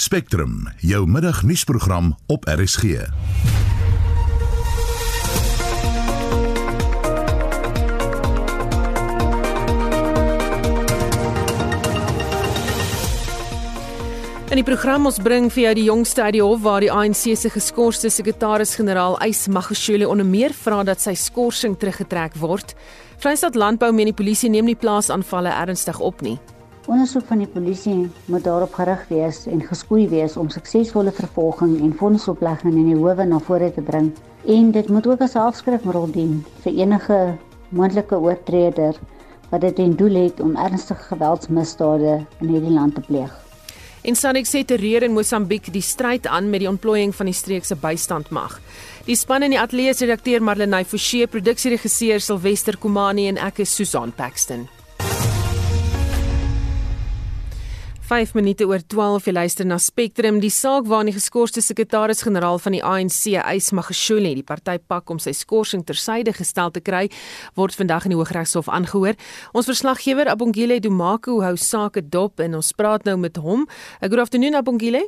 Spectrum, jou middagnuusprogram op RSG. In die program ons bring vir jou die jongste uit die hof waar die ANC se geskorste sekretaris-generaal Ys Magashule onder meer vra dat sy skorsing teruggetrek word. Vryheid Landbou meen die polisie neem nie plaasaanvalle ernstig op nie. Ondersoek van die polisie moet daarop gerig wees en geskoei wees om suksesvolle vervolging en fondsoplegging in die howe na vore te bring en dit moet ook as 'n afskrikmiddel dien vir enige moontlike oortreder wat dit in doel het om ernstige geweldsmisdade in hierdie land te pleeg. En Sanik sê terreur in Mosambiek die stryd aan met die ontplooiing van die streek se bystandmag. Die span in die ateljee se redakteur Marlenae Forsie, produksieregisseur Silwester Komani en ek is Susan Paxton. 5 minute oor 12 jy luister na Spectrum. Die saak waarin die geskorste sekretaris-generaal van die ANC Ys Magashule die party pak om sy skorsing tersyde gestel te kry word vandag in die Hooggeregshof aangehoor. Ons verslaggewer Abongile Dumako hou sake dop en ons praat nou met hom. Good afternoon Abongile.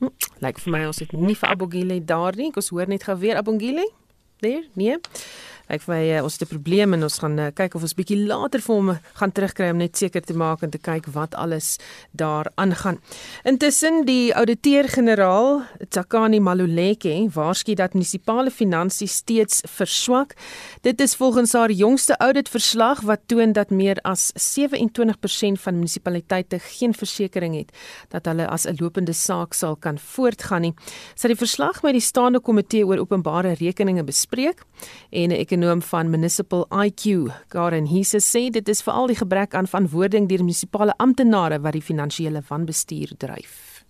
Hm, Lyk vir my ons het nie vir Abongile daar nie. Ek ons hoor net gou weer Abongile. Daar nee Ek vir my uh, ons het 'n probleem en ons gaan uh, kyk of ons bietjie later vir hom gaan terugkry om net seker te maak en te kyk wat alles daar aangaan. Intussen die ouditeur-generaal Tsakani Maluleke waarsku dat munisipale finansies steeds verswak. Dit is volgens haar jongste auditverslag wat toon dat meer as 27% van munisipaliteite geen versekerings het dat hulle as 'n lopende saak sal kan voortgaan nie. Sy het die verslag met die staande komitee oor openbare rekeninge bespreek en 'n ekonom van Municipal IQ, Karen Hisse sê dit is veral die gebrek aan verantwoording deur munisipale amptenare wat die finansiële wanbestuur dryf.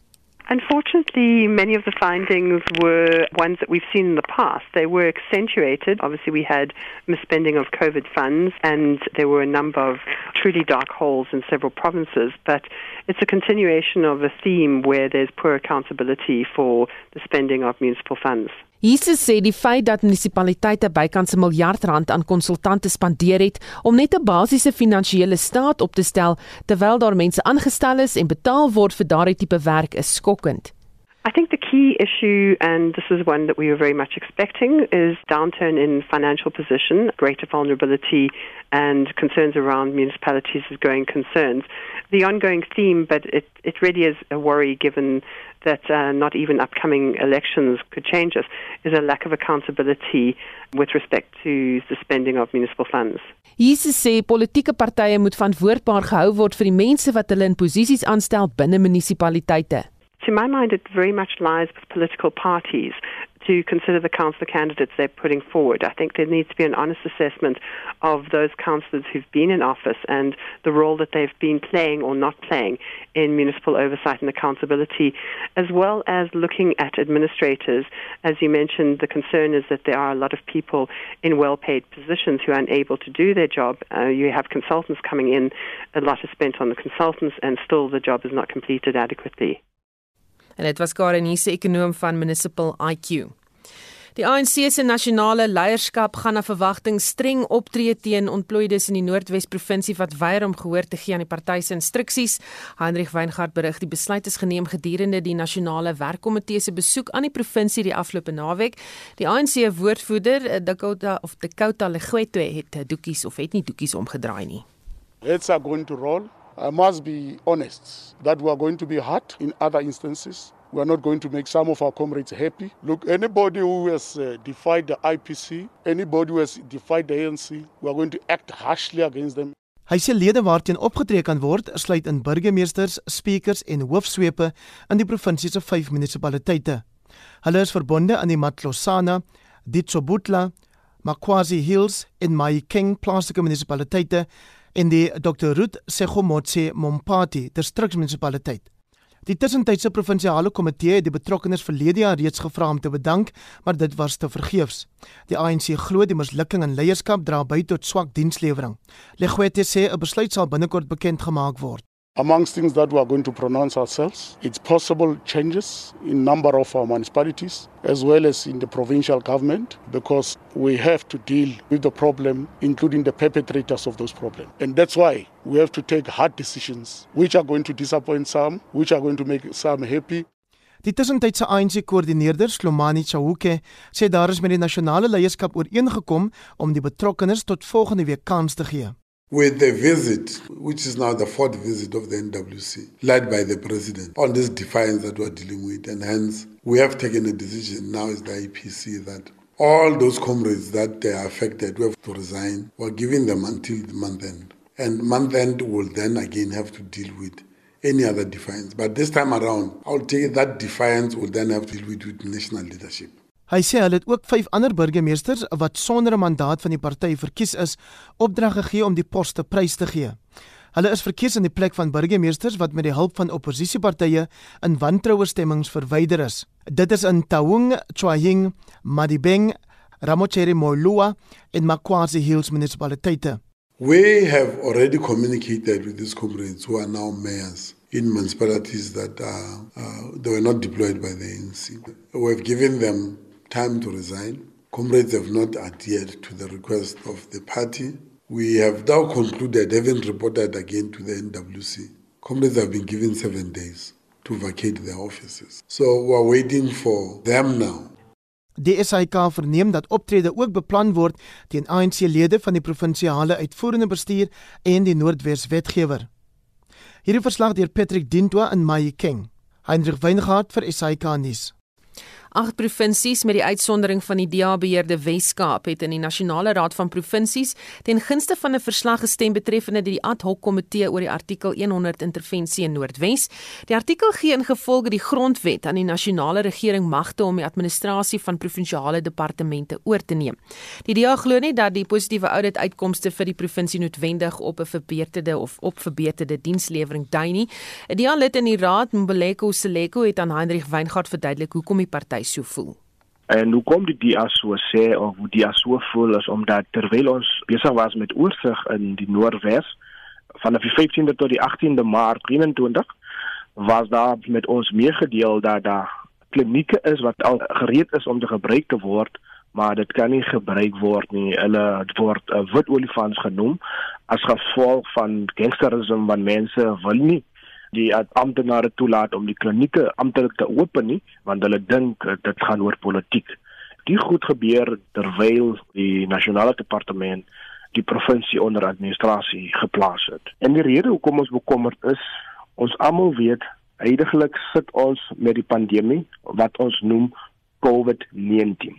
Unfortunately, many of the findings were ones that we've seen in the past. They were accentuated. Obviously, we had misspending of COVID funds, and there were a number of truly dark holes in several provinces. But it's a continuation of a theme where there's poor accountability for the spending of municipal funds. Jesus sê die feit dat munisipaliteite bykans 'n miljard rand aan konsultante spandeer het om net 'n basiese finansiële staat op te stel terwyl daar mense aangestel is en betaal word vir daardie tipe werk is skokkend. I think the key issue, and this is one that we were very much expecting, is downturn in financial position, greater vulnerability, and concerns around municipalities as going concerns. The ongoing theme, but it, it really is a worry given that uh, not even upcoming elections could change us, is a lack of accountability with respect to the spending of municipal funds. Jesus sê politieke partye moet verantwoordbaar gehou word vir die mense wat hulle in posisies aanstel binne munisipaliteite. To my mind, it very much lies with political parties to consider the councillor candidates they're putting forward. I think there needs to be an honest assessment of those councillors who've been in office and the role that they've been playing or not playing in municipal oversight and accountability, as well as looking at administrators. As you mentioned, the concern is that there are a lot of people in well paid positions who are unable to do their job. Uh, you have consultants coming in, a lot is spent on the consultants, and still the job is not completed adequately. en dit was Karen Hisse ekonom van Municipal IQ. Die ANC se nasionale leierskap gaan na verwagting streng optree teen ontploides in die Noordwes provinsie wat weier om gehoor te gee aan die party se instruksies. Heinrich Weingart berig die besluit is geneem gedurende die nasionale werkkomitee se besoek aan die provinsie die afgelope naweek. Die ANC woordvoerder, Dakota of Dakota Legwetwe het doekies of het nie doekies omgedraai nie. It's going to roll. I must be honest that we are going to be hard in other instances. We are not going to make some of our comrades happy. Look, anybody who has uh, defied the IPC, anybody who has defied the ANC, we are going to act harshly against them. Hy sê lede waarteen opgetree kan word, sluit in burgemeesters, speakers en hoofsweepe in die provinsie se 5 munisipaliteite. Hulle is verbonde aan die Matlosana, Ditsobutla, Makwazi Hills en Mahikeng plaaslike munisipaliteite en die Dr Ruth Segomotse Mompati distriksmunisipaliteit. Die tussentydse provinsiale komitee het die betrokkenes verlede jaar reeds gevra om te bedank, maar dit was te vergeefs. Die ANC glo die mislukking in leierskap dra by tot swak dienslewering. Legwete sê 'n besluit sal binnekort bekend gemaak word. Amongst things that we are going to pronounce ourselves, it's possible changes in number of our municipalities as well as in the provincial government because we have to deal with the problem, including the perpetrators of those problems. And that's why we have to take hard decisions, which are going to disappoint some, which are going to make some happy. Die tussentydse ANC-koördineerder, Slomani Chauke, sê daar is met die nasionale leierskap ooreengekom om die betrokkenes tot volgende week kans te gee. With the visit, which is now the fourth visit of the NWC, led by the president, on this defiance that we're dealing with, and hence we have taken a decision now as the IPC that all those comrades that they are affected, we have to resign. We're giving them until the month end. And month end will then again have to deal with any other defiance. But this time around, I'll take that defiance will then have to deal with, with national leadership. Hy sê hulle het ook vyf ander burgemeesters wat sonder 'n mandaat van die party verkies is, opdrag gegee om die poste prys te gee. Hulle is verkies in die plek van burgemeesters wat met die hulp van oppositiepartye in wantroue stemmings verwyder is. Dit is in Taung, Chwaying, Madibeng, Ramocheri Molua en Makwazi Hills munisipaliteite. We have already communicated with these comrades who are now mayors in municipalities that are, uh, they were not deployed by the ANC. We have given them time to resign. Comrades have not adhered to the request of the party. We have now concluded, having reported again to the NWC, comrades have been given seven days to vacate their offices. So we're waiting for them now Die SAIK verneem dat optrede ook beplan word teen ANC-lede van die provinsiale uitvoerende bestuur en die Noordwes wetgewer. Hierdie verslag deur Patrick Dintwa in Mahikeng. Heinrich Weingart vir SAIK nuus. Agt provinsies met die uitsondering van die DA-beheerde Wes-Kaap het in die Nasionale Raad van Provinsies ten gunste van 'n verslag gestem betreffende die ad-hoc komitee oor die artikel 100 intervensie in Noordwes. Die artikel gee ingevolge die grondwet aan die nasionale regering magte om die administrasie van provinsiale departemente oor te neem. Die DA glo nie dat die positiewe audit-uitkomste vir die provinsie noodwendig op 'n verbeterde of op verbeterde dienslewering dui nie. 'n DA-lid in die raad, Mbeleko Seleko, het aan Heinrich Weingart verduidelik hoekom die party hy so voel. En hoe kom die DA so sê of hoe die DA so voel is omdat terwyl ons besig was met oorsig in die Noordwes van die 15de tot die 18de Maart 2021 was daar met ons meegedeel dat daar klinieke is wat al gereed is om te gebruik te word maar dit kan nie gebruik word nie. Hulle word uh, wit olifants genoem as gevolg van gangsterisme van mense wil nie die amptenare toelaat om die klinieke amptelik te open nie want hulle dink dit gaan oor politiek. Die goed gebeur terwyl die nasionale departement die provinsie onder administrasie geplaas het. En die rede hoekom ons bekommerd is, ons almal weet heidaglik sit ons met die pandemie wat ons noem COVID-19.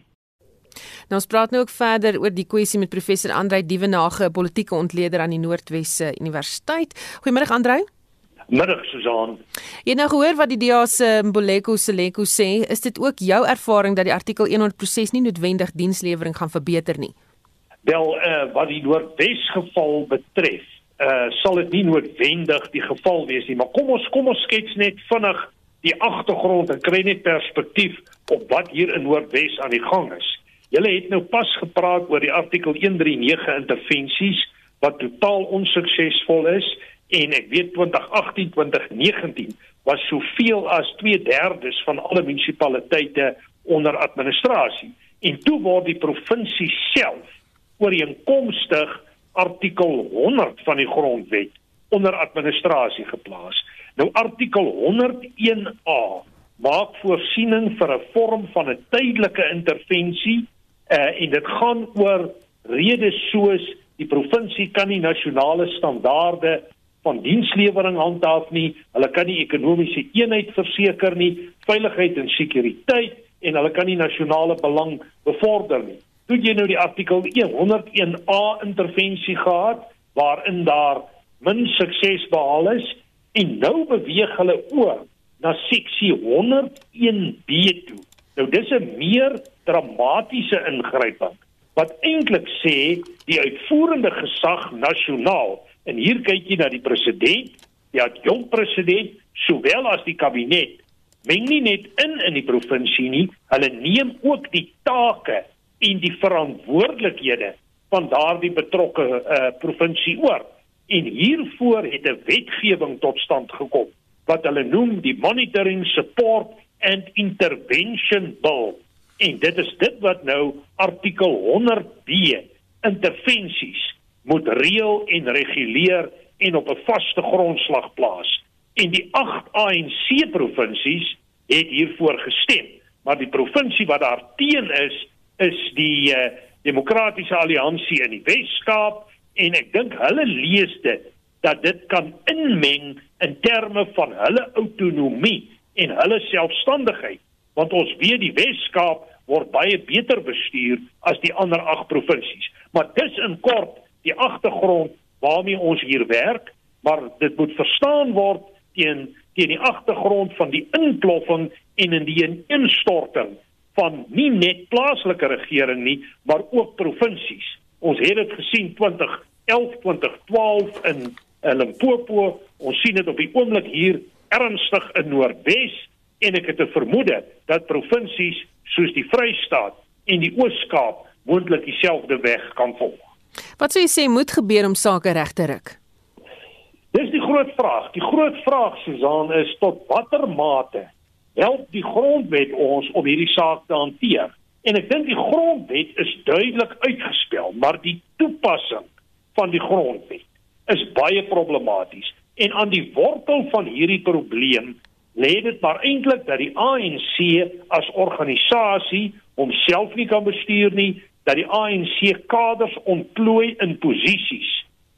Nou ons praat nou ook verder oor die kwessie met professor Andrei Dievenage, politieke ontleder aan die Noordwes Universiteit. Goeiemôre Andrei. Middag Susan. Jy nou gehoor wat die DA se Mboleko Seleko sê, is dit ook jou ervaring dat die artikel 100 proses nie noodwendig dienslewering gaan verbeter nie? Wel, uh, wat die Noordwes geval betref, uh, sal dit nie noodwendig die geval wees nie, maar kom ons kom ons skets net vinnig die agtergrond en kry net perspektief op wat hier in Noordwes aan die gang is. Julle het nou pas gepraat oor die artikel 139 intervensies wat totaal onsuksesvol is en ek weet 2018 2019 was soveel as 2/3 van alle munisipaliteite onder administrasie en toe word die provinsie self ooreenkomstig artikel 100 van die grondwet onder administrasie geplaas. Nou artikel 101A maak voorsiening vir 'n vorm van 'n tydelike intervensie uh, en dit gaan oor redes soos die provinsie kan nie nasionale standaarde van dienslewering handhaaf nie, hulle kan nie ekonomiese eenheid verseker nie, veiligheid en sekuriteit en hulle kan nie nasionale belang bevorder nie. Toe jy nou die artikel 101A intervensie gehad waarin daar min sukses behaal is en nou beweeg hulle oor na seksie 101B toe. Nou dis 'n meer dramatiese ingryping wat eintlik sê die uitvoerende gesag nasionaal En hier kyk jy na die president, die adjunkt president, sowel as die kabinet. Meng nie net in in die provinsie nie, hulle neem ook die take en die verantwoordelikhede van daardie betrokke uh, provinsie oor. En hiervoor het 'n wetgewing tot stand gekom wat hulle noem die Monitoring Support and Intervention Bill. En dit is dit wat nou artikel 100B intervensies moet reël en reguleer en op 'n vaste grondslag plaas. En die 8 ANC provinsies het hiervoor gestem, maar die provinsie wat daar teen is, is die uh, Demokratiese Alliansie in die Wes-Kaap. En ek dink hulle lees dit dat dit kan inmeng in terme van hulle autonomie en hulle selfstandigheid. Want ons weet die Wes-Kaap word baie beter bestuur as die ander 8 provinsies maar dis in kort die agtergrond waarmee ons hier werk maar dit moet verstaan word teen teen die agtergrond van die inploffing en in die ineenstorting van nie net plaaslike regering nie maar ook provinsies ons het dit gesien 20 11 2012 in in Limpopo. Ons sien dit op die oomblik hier ernstig in Noordwes en ek het 'n vermoede dat provinsies soos die Vrystaat en die Oos-Kaap moontlik dieselfde weg kan volg. Wat sou jy sê moet gebeur om sake reg te ruk? Dis die groot vraag. Die groot vraag Susan is tot watter mate help die grondwet ons om hierdie saak te hanteer? En ek dink die grondwet is duidelik uitgespel, maar die toepassing van die grondwet is baie problematies en aan die wortel van hierdie probleem lê dit maar eintlik dat die ANC as organisasie homself nie kan bestuur nie dat die ANC kaders ontplooi in posisies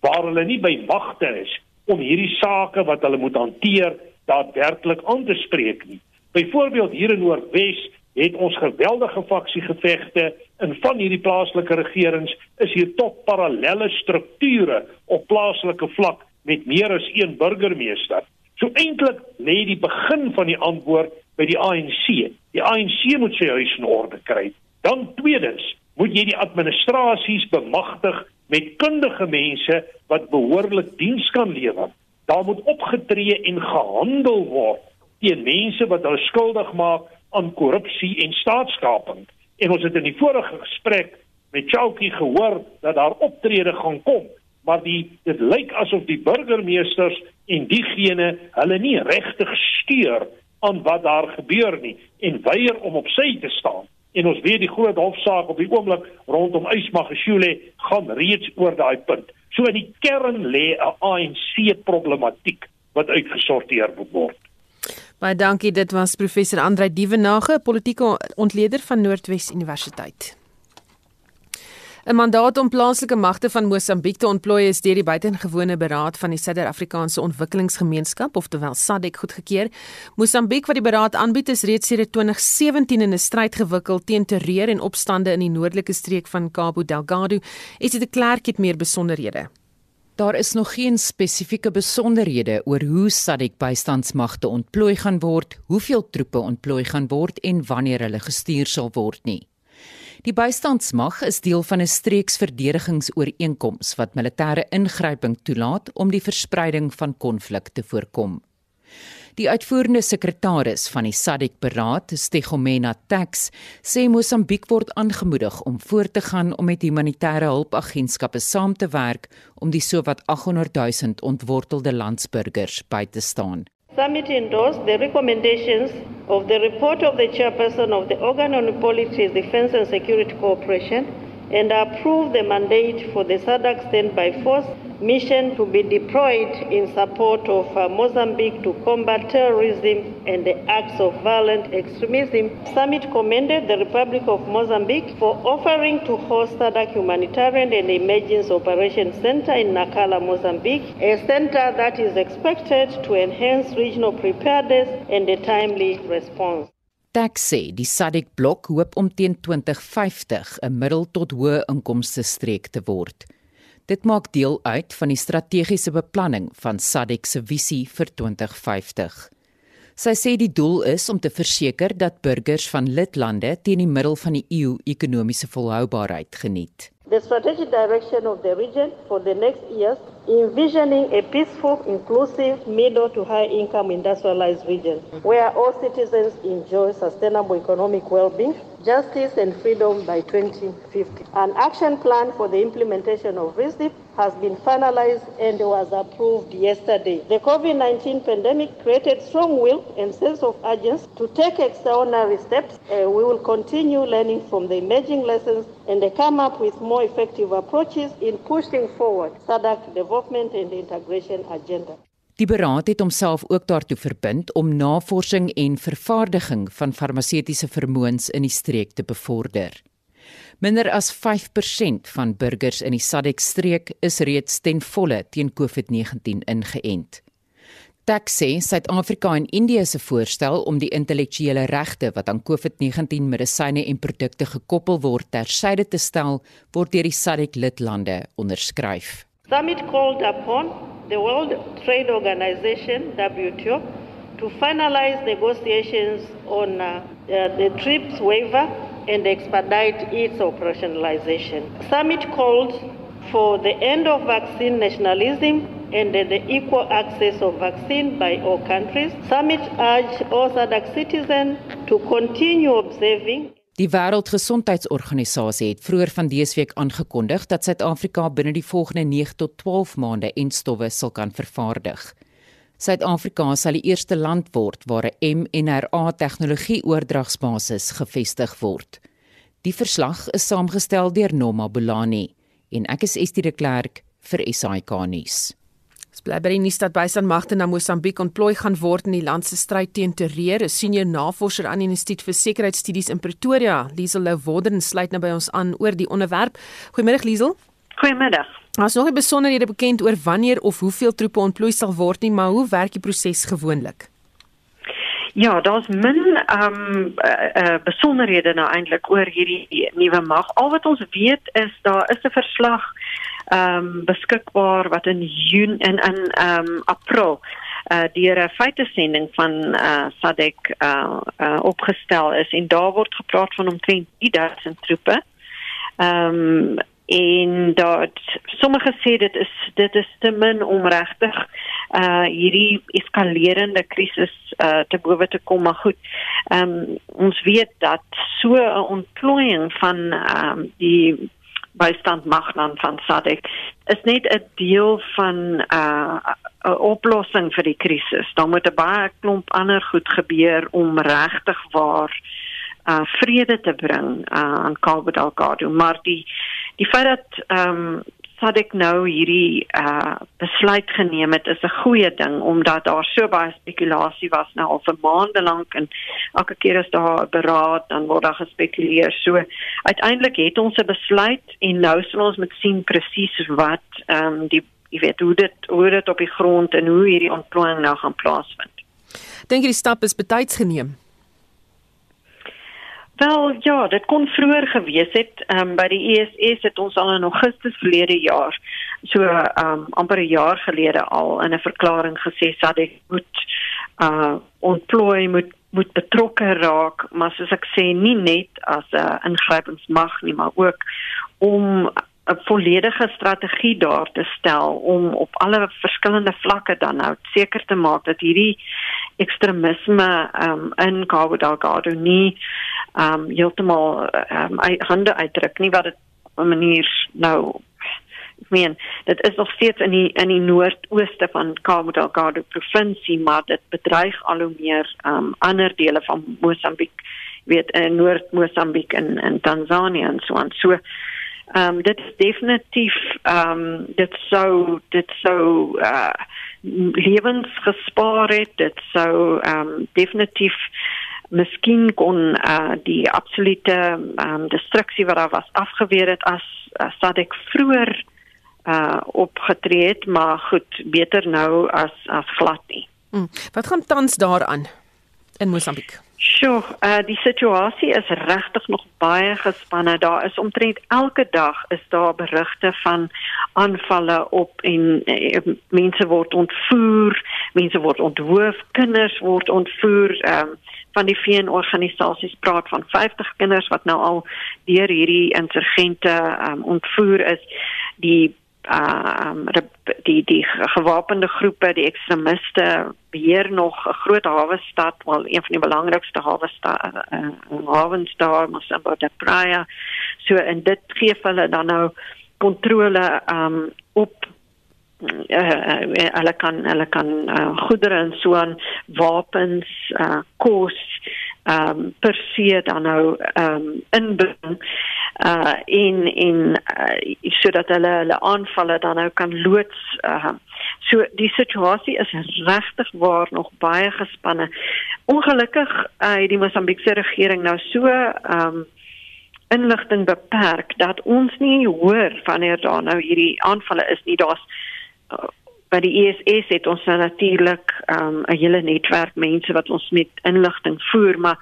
waar hulle nie by magte is om hierdie sake wat hulle moet hanteer daadwerklik aan te spreek nie byvoorbeeld hier in Noordwes het ons geweldige faksiegevegte in van hierdie plaaslike regerings is hier tot parallelle strukture op plaaslike vlak met meer as een burgemeester. So eintlik lê die begin van die antwoord by die ANC. Die ANC moet sy huis in orde kry. Dan tweedens, moet jy die administrasies bemagtig met kundige mense wat behoorlik diens kan lewer. Daar moet opgetree en gehandel word teen mense wat hulle skuldig maak aan korrupsie en staatskaping. En ons het in die vorige gesprek met Chauki gehoor dat daar optrede gaan kom, maar die dit lyk asof die burgemeesters en diegene hulle nie regtig steur aan wat daar gebeur nie en weier om op sy te staan. En ons weet die groot hofsaak op die oomblik rondom Ysmagashule gaan reeds oor daai punt. So in die kern lê 'n ANC problematiek wat uitgesorteer moet word. Baie dankie. Dit was professor Andrei Dievenage, politieke ontleder van Noordwes Universiteit. 'n Mandaat om plaaslike magte van Mosambiek te ontplooi is deur die buitengewone beraad van die Suid-Afrikaanse Ontwikkelingsgemeenskap, oftewel SADC, goedgekeur. Mosambiek wat die beraad aanbied, is reeds sedert 2017 in 'n stryd gewikkeld teen terreur en opstande in die noordelike streek van Cabo Delgado. Is dit 'n klerk het meer besonderhede? Daar is nog geen spesifieke besonderhede oor hoe SADC bystandsmagte ontplooi gaan word, hoeveel troepe ontplooi gaan word en wanneer hulle gestuur sal word nie. Die bystandsmag is deel van 'n streeksverdedigingsooreenkoms wat militêre ingryping toelaat om die verspreiding van konflik te voorkom. Die uitvoerende sekretaris van die SADC-beraad, Stegomena Tax, sê Mosambiek word aangemoedig om voort te gaan om met humanitêre hulpagentskappe saam te werk om die sowat 800 000 ontwortelde landsburgers by te staan. Summit endorsed the recommendations of the report of the chairperson of the Organ on Policy, Defense and Security Cooperation and approve the mandate for the SADC standby force mission to be deployed in support of uh, Mozambique to combat terrorism and the acts of violent extremism. Summit commended the Republic of Mozambique for offering to host SADC Humanitarian and Emergency Operations Center in Nakala, Mozambique, a center that is expected to enhance regional preparedness and a timely response. Tax sê die SADC blok hoop om teen 2050 'n middel tot hoë inkomste streek te word. Dit maak deel uit van die strategiese beplanning van SADC se visie vir 2050. Sy sê die doel is om te verseker dat burgers van lidlande teen die middel van die EU ekonomiese volhoubaarheid geniet. The strategic direction of the region for the next years envisioning a peaceful, inclusive, middle to high income industrialized region where all citizens enjoy sustainable economic well being, justice, and freedom by 2050. An action plan for the implementation of RISDIP has been finalized and was approved yesterday. The COVID 19 pandemic created strong will and sense of urgency to take extraordinary steps. Uh, we will continue learning from the emerging lessons and come up with more effective approaches in pushing forward SADC development and integration agenda. Die beraad het homself ook daartoe verbind om navorsing en vervaardiging van farmaseutiese vermoëns in die streek te bevorder. Minder as 5% van burgers in die SADC-streek is reeds ten volle teen COVID-19 ingeënt. Tax sê Suid-Afrika en Indië se voorstel om die intellektuele regte wat aan COVID-19 medisyne en produkte gekoppel word tersyde te stel, word deur die SADC-lidlande onderskryf. Summit called upon the World Trade Organization WTO to finalize negotiations on uh, uh, the TRIPS waiver and expedite its operationalization. Summit called for the end of vaccine nationalism and the equal access of vaccine by all countries. Summit urged all SADC citizens to continue observing Die Wêreldgesondheidsorganisasie het vroeër van dese week aangekondig dat Suid-Afrika binne die volgende 9 tot 12 maande entstowwe sal kan vervaardig. Suid-Afrika sal die eerste land word waar 'n mRNA tegnologie oordragsbasis gevestig word. Die verslag is saamgestel deur Noma Bolani en ek is Estie de Klerk vir SAK nuus. Ons bly by die nuus dat bystand magte na Mosambiek ontplooi gaan word in die land se stryd teen terreur. 'n Senior navorser aan die Instituut vir Sekuriteitsstudies in Pretoria, Liesel Louworden, sluit nou by ons aan oor die onderwerp. Goeiemôre Liesel. Goeiemiddag. Ons nog nie besonderhede bekend oor wanneer of hoeveel troepe ontplooi sal word nie, maar hoe werk die proses gewoonlik? Ja, daar's min ehm um, uh, uh, besonderhede nou eintlik oor hierdie nuwe mag. Al wat ons weet is daar is 'n verslag ehm um, beskikbaar wat in Junie en in ehm um, April uh deur 'n feitesending van uh SADC uh, uh opgestel is en daar word gepraat van omtrent 3000 troepe. Ehm um, en dat sommige sê dit is dit is te min om regtig uh hierdie eskalerende krisis uh te bowe te kom maar goed. Ehm um, ons weet dat so 'n ontplooiing van ehm um, die bystand mag dan van SADC is net 'n deel van uh, 'n oplossing vir die krisis. Daar moet 'n baie klomp ander goed gebeur om regtig waar uh vrede te bring uh, aan Cabo Delgado, maar die die feit dat ehm um, SADC nou hierdie uh besluit geneem het is 'n goeie ding omdat daar so baie spekulasie was nou al vir maande lank en elke keer as daar 'n beraad dan word daar gespekuleer. So uiteindelik het ons 'n besluit en nou sal ons moet sien presies wat ehm um, die jy weet hoe dit hoe dit op die grond en hoe hierdie ontplooiing nou gaan plaasvind. Dink jy die stap is betyds geneem? Wel ja, dit kon vroeër gewees het. Ehm um, by die ESS het ons al in Augustus verlede jaar so ehm um, amper 'n jaar gelede al in 'n verklaring gesê dit moet uh ontplooi moet moet betrokke raak, maar soos ek sê nie net as 'n uh, ingrypingsmag nie, maar ook om 'n volledige strategie daar te stel om op alle verskillende vlakke dan nou seker te maak dat hierdie ekstremisme um, in Cabo Delgado nie um heeltemal um hande uitdruk nie wat dit op 'n manier nou ek meen dit is nog steeds in die in die noordooste van Cabo Delgado provinsie maar dit bedreig al hoe meer um ander dele van Mosambiek weet in Noord-Mosambiek en en Tansanië en so aan. So um dit is definitief um dit sou dit sou uh lewens gespaar het dit sou um definitief miskien kon uh, die absolute um, destruksie wat daar was afgeweer het as as dat ek vroeër uh, opgetree het maar goed beter nou as as glad nie. Hmm. Wat gaan tans daaraan in Mosambiek? Sjoe, uh, die situasie is regtig nog baie gespanne. Daar is omtrent elke dag is daar berigte van aanvalle op en uh, mense word ontvoer, mense word onthoof, kinders word ontvoer. Um, van die VN-organisasies praat van 50 kinders wat nou al deur hierdie insurgente um, ontvoer is. Die uh um, die die gewapende groepe, die ekstremiste beheer nog 'n groot hawe stad, wel een van die belangrikste hawe stad uh, hawens daar, Mosamba de Praia. So en dit gee hulle dan nou kontrole um op uh, hulle kan hulle kan uh, goedere en so aan wapens uh, kos ehm um, per se dan nou ehm um, inbring uh in in uh, sodat hulle hulle aanvalle dan nou kan loods uh so die situasie is regtig waar nog baie gespanne. Ongelukkig uh die Mosambiekse regering nou so ehm um, inligting beperk dat ons nie hoor wanneer daar nou hierdie aanvalle is nie. Daar's uh, by die ESS het ons nou natuurlik um, 'n hele netwerk mense wat ons met inligting voer maar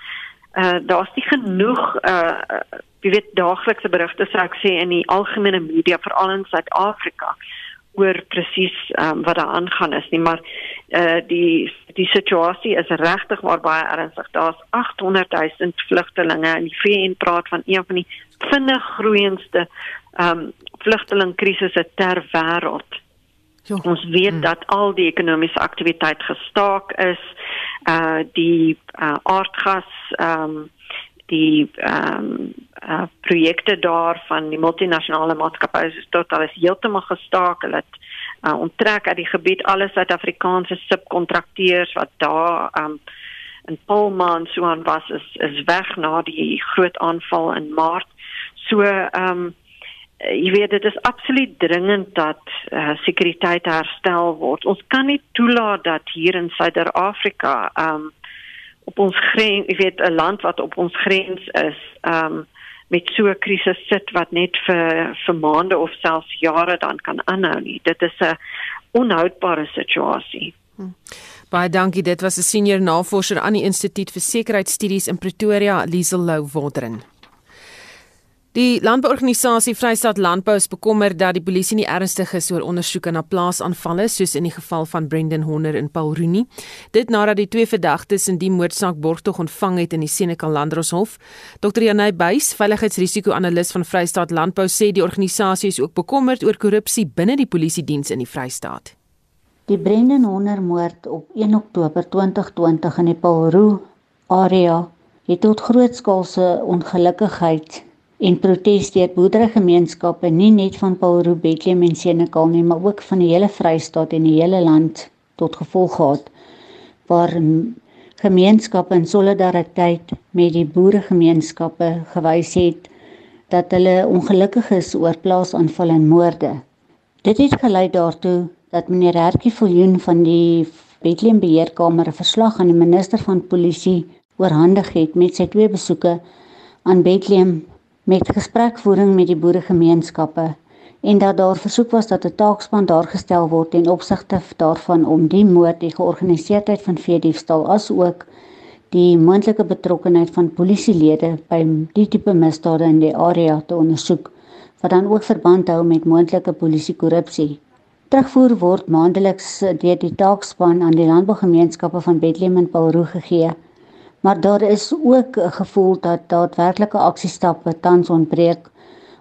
uh, daar's nie genoeg uh jy weet daaglikse berigte sou ek sê in die algemene media veral in Suid-Afrika oor presies um, wat daar aangaan is nie maar uh die die situasie is regtig maar baie ernstig daar's 800 000 vlugtelinge en die VN praat van een van die vinnig groeiendste um vlugtelingkrisisse ter wêreld Jo. Ons weet hmm. dat al die ekonomiese aktiwiteit gestaak is. Uh die uh, aardgas ehm um, die ehm um, projekte daar van die multinasjonale maatskappye is totaal is heeltemal gestaak. Hulle het uh, onttrek uit die gebied alle Suid-Afrikaanse subkontrakteurs wat daar ehm um, in Palmaan so aan was is is weg na die groot aanval in Maart. So ehm um, jy weet dit is absoluut dringend dat uh, sekuriteit herstel word. Ons kan nie toelaat dat hier in Suider-Afrika um op ons grens, jy weet 'n land wat op ons grens is, um met so 'n krisis sit wat net vir vir maande of selfs jare dan kan aanhou nie. Dit is 'n onhoudbare situasie. Hm. Baie dankie. Dit was 'n senior navorser aan die Instituut vir Sekuriteitsstudies in Pretoria, Liesel Lou Woderen. Die landbouorganisasie Vrystaat Landbou is bekommerd dat die polisie nie ernstig is oor ondersoeke na plaasaanvalle soos in die geval van Brendan Honor in Paul Rooney. Dit nadat die twee verdagtes in die moordsaak borgtog ontvang het in die Senekal Landdroshof. Dr. Janey Buys, veiligheidsrisiko-analis van Vrystaat Landbou, sê die organisasie is ook bekommerd oor korrupsie binne die polisie diens in die Vrystaat. Die Brendan Honor moord op 1 Oktober 2020 in die Paul Rooney area het tot grootskaalse ongelukkigheid en protes deur boerderygemeenskappe nie net van Paulroo, Bethlehem en Senekal nie, maar ook van die hele Vrystaat en die hele land tot gevolg gehad waar gemeenskappe in solidariteit met die boeregemeenskappe gewys het dat hulle ongelukkig is oor plaasaanvalle en moorde. Dit het gelei daartoe dat meneer Hertjie Viljoen van die Bethlehem beheerkamer 'n verslag aan die minister van polisie oorhandig het met sy twee besoeke aan Bethlehem met gesprekvoering met die boeregemeenskappe en dat daar versoek was dat 'n taakspan daar gestel word ten opsigte daarvan om die moord, die georganiseerdheid van veediefstal asook die moontlike betrokkeheid van polisielede by die tipe misdade in die area te ondersoek wat dan ook verband hou met moontlike polisiekorrupsie. Terugvoer word maandeliks deur die taakspan aan die landbougemeenskappe van Bethlehem en Paulroo gegee maar daar is ook 'n gevoel dat daadwerklike aksiestappe tans ontbreek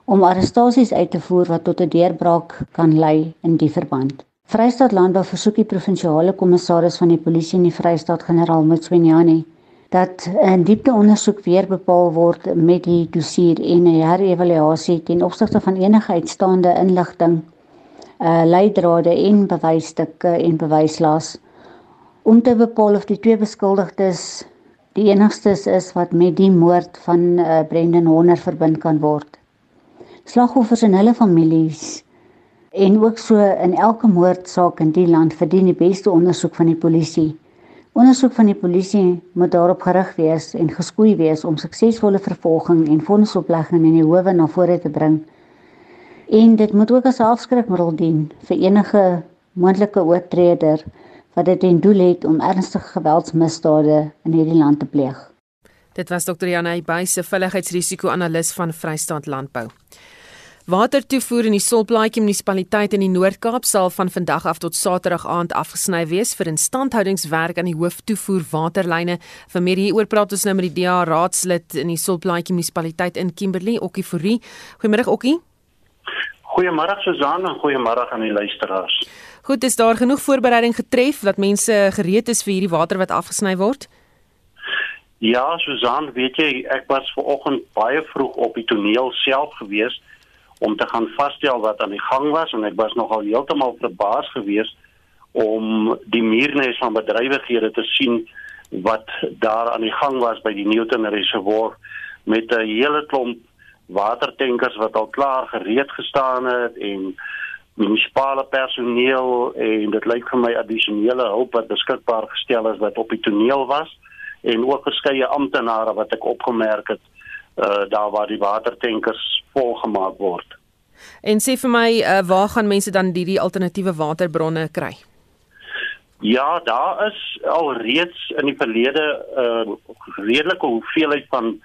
om arrestasies uit te voer wat tot 'n deurbraak kan lei in die verband. Vrystaat Landbou versoek die provinsiale kommissaris van die polisie in die Vrystaat generaal Mtswenyane dat 'n diepte ondersoek weer bepaal word met die dossier en 'n herëvaluasie ten opsigte van enige uitstaande inligting, uh leidrade en bewysstukke en bewyslas om te bepaal of die twee beskuldigdes die enigstes is wat met die moord van uh, Brendan Honor verbind kan word. Slagoffers en hulle families en ook so in elke moordsaak in die land verdien die beste ondersoek van die polisie. Ondersoek van die polisie moet daarop gerig wees en geskoei wees om suksesvolle vervolging en vonnisoplegging in die howe na vore te bring. En dit moet ook as 'n afskrikmiddel dien vir enige moontlike oortreder wat dit ten doel het om ernstige geweldsmisdade in hierdie land te pleeg. Dit was Dr. Janey Buyse, veiligheidsrisiko-analis van Vrystaat Landbou. Watertoevoer in die Solplaatjie munisipaliteit in die Noord-Kaap sal van vandag af tot Saterdag aand afgesny wees vir instandhoudingswerk aan die hooftoevoer waterlyne. Vir meer hieroor praat ons nou met die DA raadslid in die Solplaatjie munisipaliteit in Kimberley, Okkie Fourie. Goeiemôre Okkie. Goeiemôre Susan en goeiemôre aan die luisteraars. Goed, is daar genoeg voorbereiding getref dat mense gereed is vir hierdie water wat afgesny word? Ja, Susan, weet jy, ek was ver oggend baie vroeg op die toneel self gewees om te gaan vasstel wat aan die gang was en ek was nogal heeltemal verbaas geweest om die muurnes van bedrywighede te sien wat daar aan die gang was by die Newton Reservoir met 'n hele klomp watertankers wat al klaar gereed gestaan het en munisipale personeel en dit lyk vir my addisionele hulp wat beskikbaar gestel is wat op die toneel was en ook verskeie amptenare wat ek opgemerk het uh, daar waar die watertankers volgemaak word. En sê vir my, uh, waar gaan mense dan hierdie alternatiewe waterbronne kry? Ja, daar is al reeds in die verlede 'n uh, redelike hoeveelheid van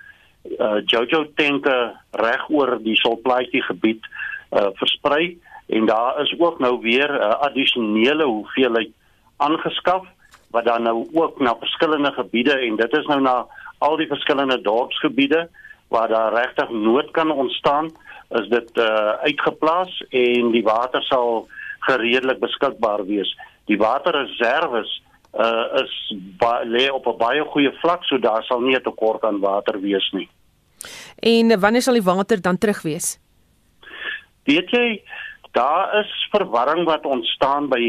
uh, Jojo tanke reg oor die Solplaatjie gebied uh, versprei en daar is ook nou weer 'n uh, addisionele hoeveelheid aangeskaf wat dan nou ook na verskillende gebiede en dit is nou na al die verskillende dorpsgebiede waar daar regtig nood kan ontstaan is dit uh, uitgeplaas en die water sal gereedelik beskikbaar wees die waterreserwes uh is lê op 'n baie goeie vlak so daar sal nie 'n tekort aan water wees nie. En wanneer sal die water dan terug wees? Weet jy, daar is verwarring wat ontstaan by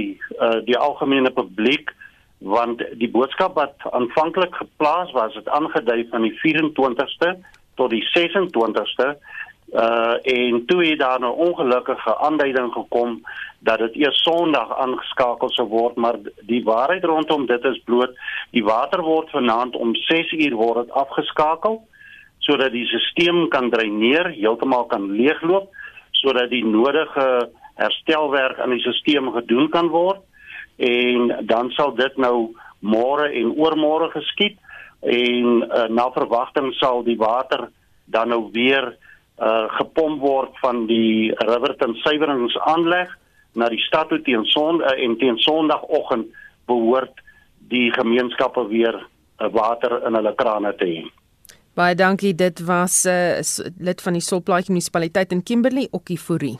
uh die algemene publiek want die boodskap wat aanvanklik geplaas was, het aangedui van die 24ste tot die 26ste uh en toe het daar 'n ongelukkige aanduiding gekom dat dit eers Sondag aangeskakel sou word, maar die waarheid rondom dit is bloot die water word vanaand om 6 uur word dit afgeskakel sodat die stelsel kan dreineer, heeltemal kan leegloop sodat die nodige herstelwerk aan die stelsel gedoen kan word en dan sal dit nou môre en oormôre geskied en uh, na verwagting sal die water dan nou weer uh gepomp word van die Riverton suiweringsaanleg na die stad toe teen son uh, en teen sonoggend behoort die gemeenskappe weer uh, water in hulle krane te hê. Baie dankie, dit was 'n uh, lid van die Solplaatjie munisipaliteit in Kimberley, Okifuri.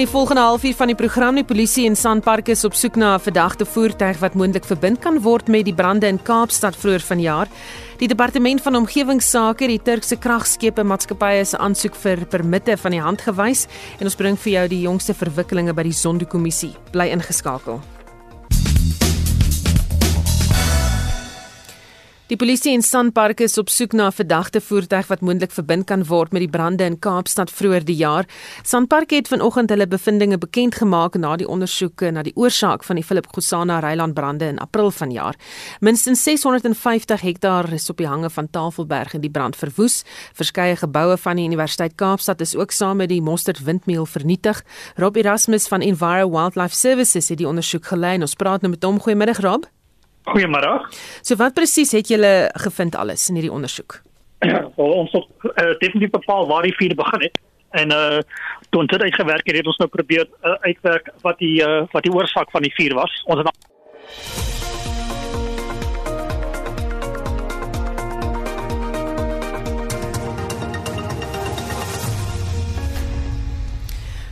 In die volgende halfuur van die program die polisie in Sandpark is op soek na 'n verdagte voertuig wat moontlik verbind kan word met die brande in Kaapstad vroeër vanjaar. Die departement van omgewingsake het die Turkse kragskepe maatskappye se aansoek vir permitte van die hand gewys en ons bring vir jou die jongste verwikkelinge by die Zondo-kommissie. Bly ingeskakel. Die polisie in Sandpark is op soek na 'n verdagte voertuig wat moontlik verbind kan word met die brande in Kaapstad vroeër die jaar. Sandpark het vanoggend hulle bevindinge bekend gemaak na die ondersoeke na die oorsaak van die Philip Gosana Reiland brande in April vanjaar. Minstens 650 hektaar is op die hange van Tafelberg in die brand verwoes. Verskeie geboue van die Universiteit Kaapstad is ook saam met die Mostert windmeul vernietig. Rob Erasmus van Enviro Wildlife Services het die ondersoek gelei en ons praat nou met hom. Goeiemiddag Rob. Goeiemôre. So wat presies het julle gevind alles in hierdie ondersoek? Well, ons het uh, definitief bepaal waar die vuur begin het en uh toe ons dit uitgewerk het, het ons nou probeer uh, uitwerk wat die uh, wat die oorsaak van die vuur was. Ons het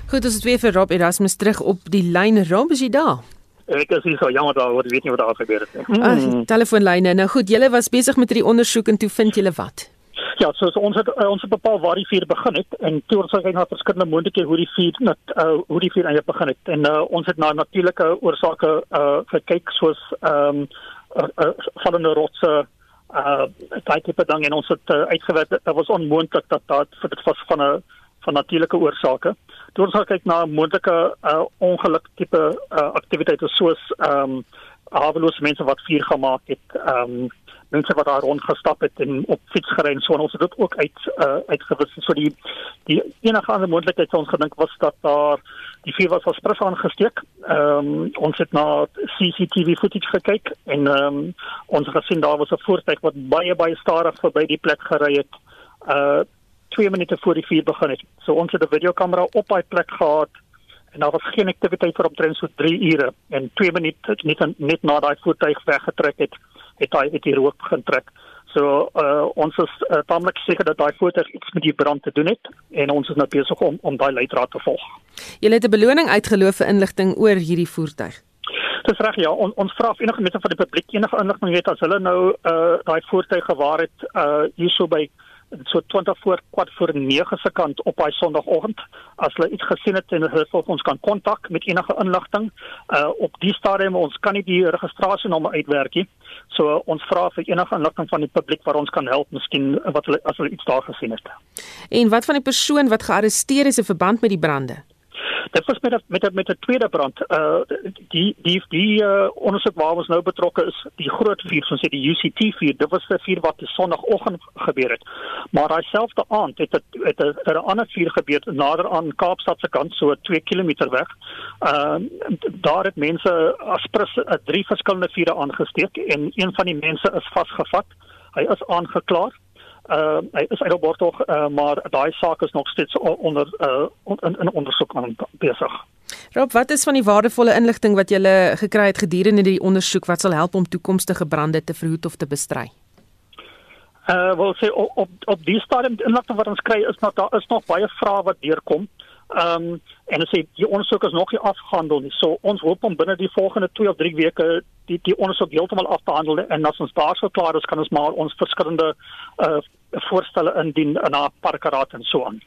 Goed, ons het weer vir Rob Erasmus terug op die lyn. Rob, is jy daar? Ek is so jammer daar wat weet nie wat daar gebeur het nie. Ah, telefoonlyne. Nou goed, julle was besig met hierdie ondersoek en toe vind julle wat? Ja, so, so ons het uh, ons het bepaal waar die vuur begin het en toe ons kyk na verskillende moontlikhede hoe die vuur net uh, hoe die vuur eintlik begin het. En uh, ons het na natuurlike oorsake uh, gekyk soos ehm um, uh, uh, vallende rotse uh daai tipe ding en ons het uh, uitgewerk dat was onmoontlik dat dit dit was van 'n van natuurlike oorsake. Toe ons kyk na moontlike uh, ongeluk tipe uh, aktiwiteite soos ehm um, hawelose mense wat vuur gemaak het, ehm um, mense wat daar rondgestap het en op fiets gery en so en ons het dit ook uit uh, uitgewis. So die die enige ander moontlikheid wat ons gedink was dat daar die vuur was versprei aangesteek. Ehm um, ons het na CCTV footage gekyk en ehm um, ons het gesien daar was 'n voertuig wat baie baie stadig verby die plek gery het. Uh 2 minute voor die vuur begin het. So ons het 'n videokamera op daai plek gehad en daar was geen aktiwiteit vir omtrent so 3 ure en 2 minute net net na daai voertuig weggetrek het het hy het die rook begin trek. So uh, ons is uh, tamelik seker dat daai voertuig iets met die brand te doen het en ons is nou besig om om daai leidraad te volg. Jy het 'n beloning uitgeloof vir inligting oor hierdie voertuig. Dis reg ja, on, ons vra enige mense van die publiek enige inligting het as hulle nou uh daai voertuig gewaar het uh hierso by so 20 voor kwart voor 9 se kant op daai sonoggend as hulle iets gesien het en hulle wil ons kan kontak met enige inligting uh op die stadium ons kan nie die registrasienommer uitwerk nie. So uh, ons vra vir enige inligting van die publiek waar ons kan help miskien wat hulle as hulle iets daar gesien het. En wat van die persoon wat gearresteer is in verband met die brande Dit was met met met 'n tweede brand. Uh die die die uh, ondersoek waar ons nou betrokke is, die groot vuur, soos sê die UCT vuur, dit was 'n vuur wat die sonoggend gebeur het. Maar daai selfde aand het dit het 'n 'n ander vuur gebeur nader aan Kaapstad se kant, so 2 km weg. Uh daar het mense aspres uh, drie verskillende vure aangesteek en een van die mense is vasgevat. Hy is aangekla uh hy is uit op borgtog uh, maar daai saak is nog steeds onder uh in, in ondersoek aan besig. Rob, wat is van die waardevolle inligting wat jy gekry het gedurende die ondersoek wat sal help om toekomstige brande te verhoed of te bestry? Uh wel sê op op, op die stadium inligting wat ons kry is nog daar is nog baie vrae wat deurkom. Ehm um, en as jy die ondersoek is nog nie afgehandel nie. So ons hoop om binne die volgende 2 of 3 weke die die ondersoek heeltemal af te handel en as ons daar sou klaar is kan ons maar ons verskillende uh voorstelle indien na parkeraad en so aan.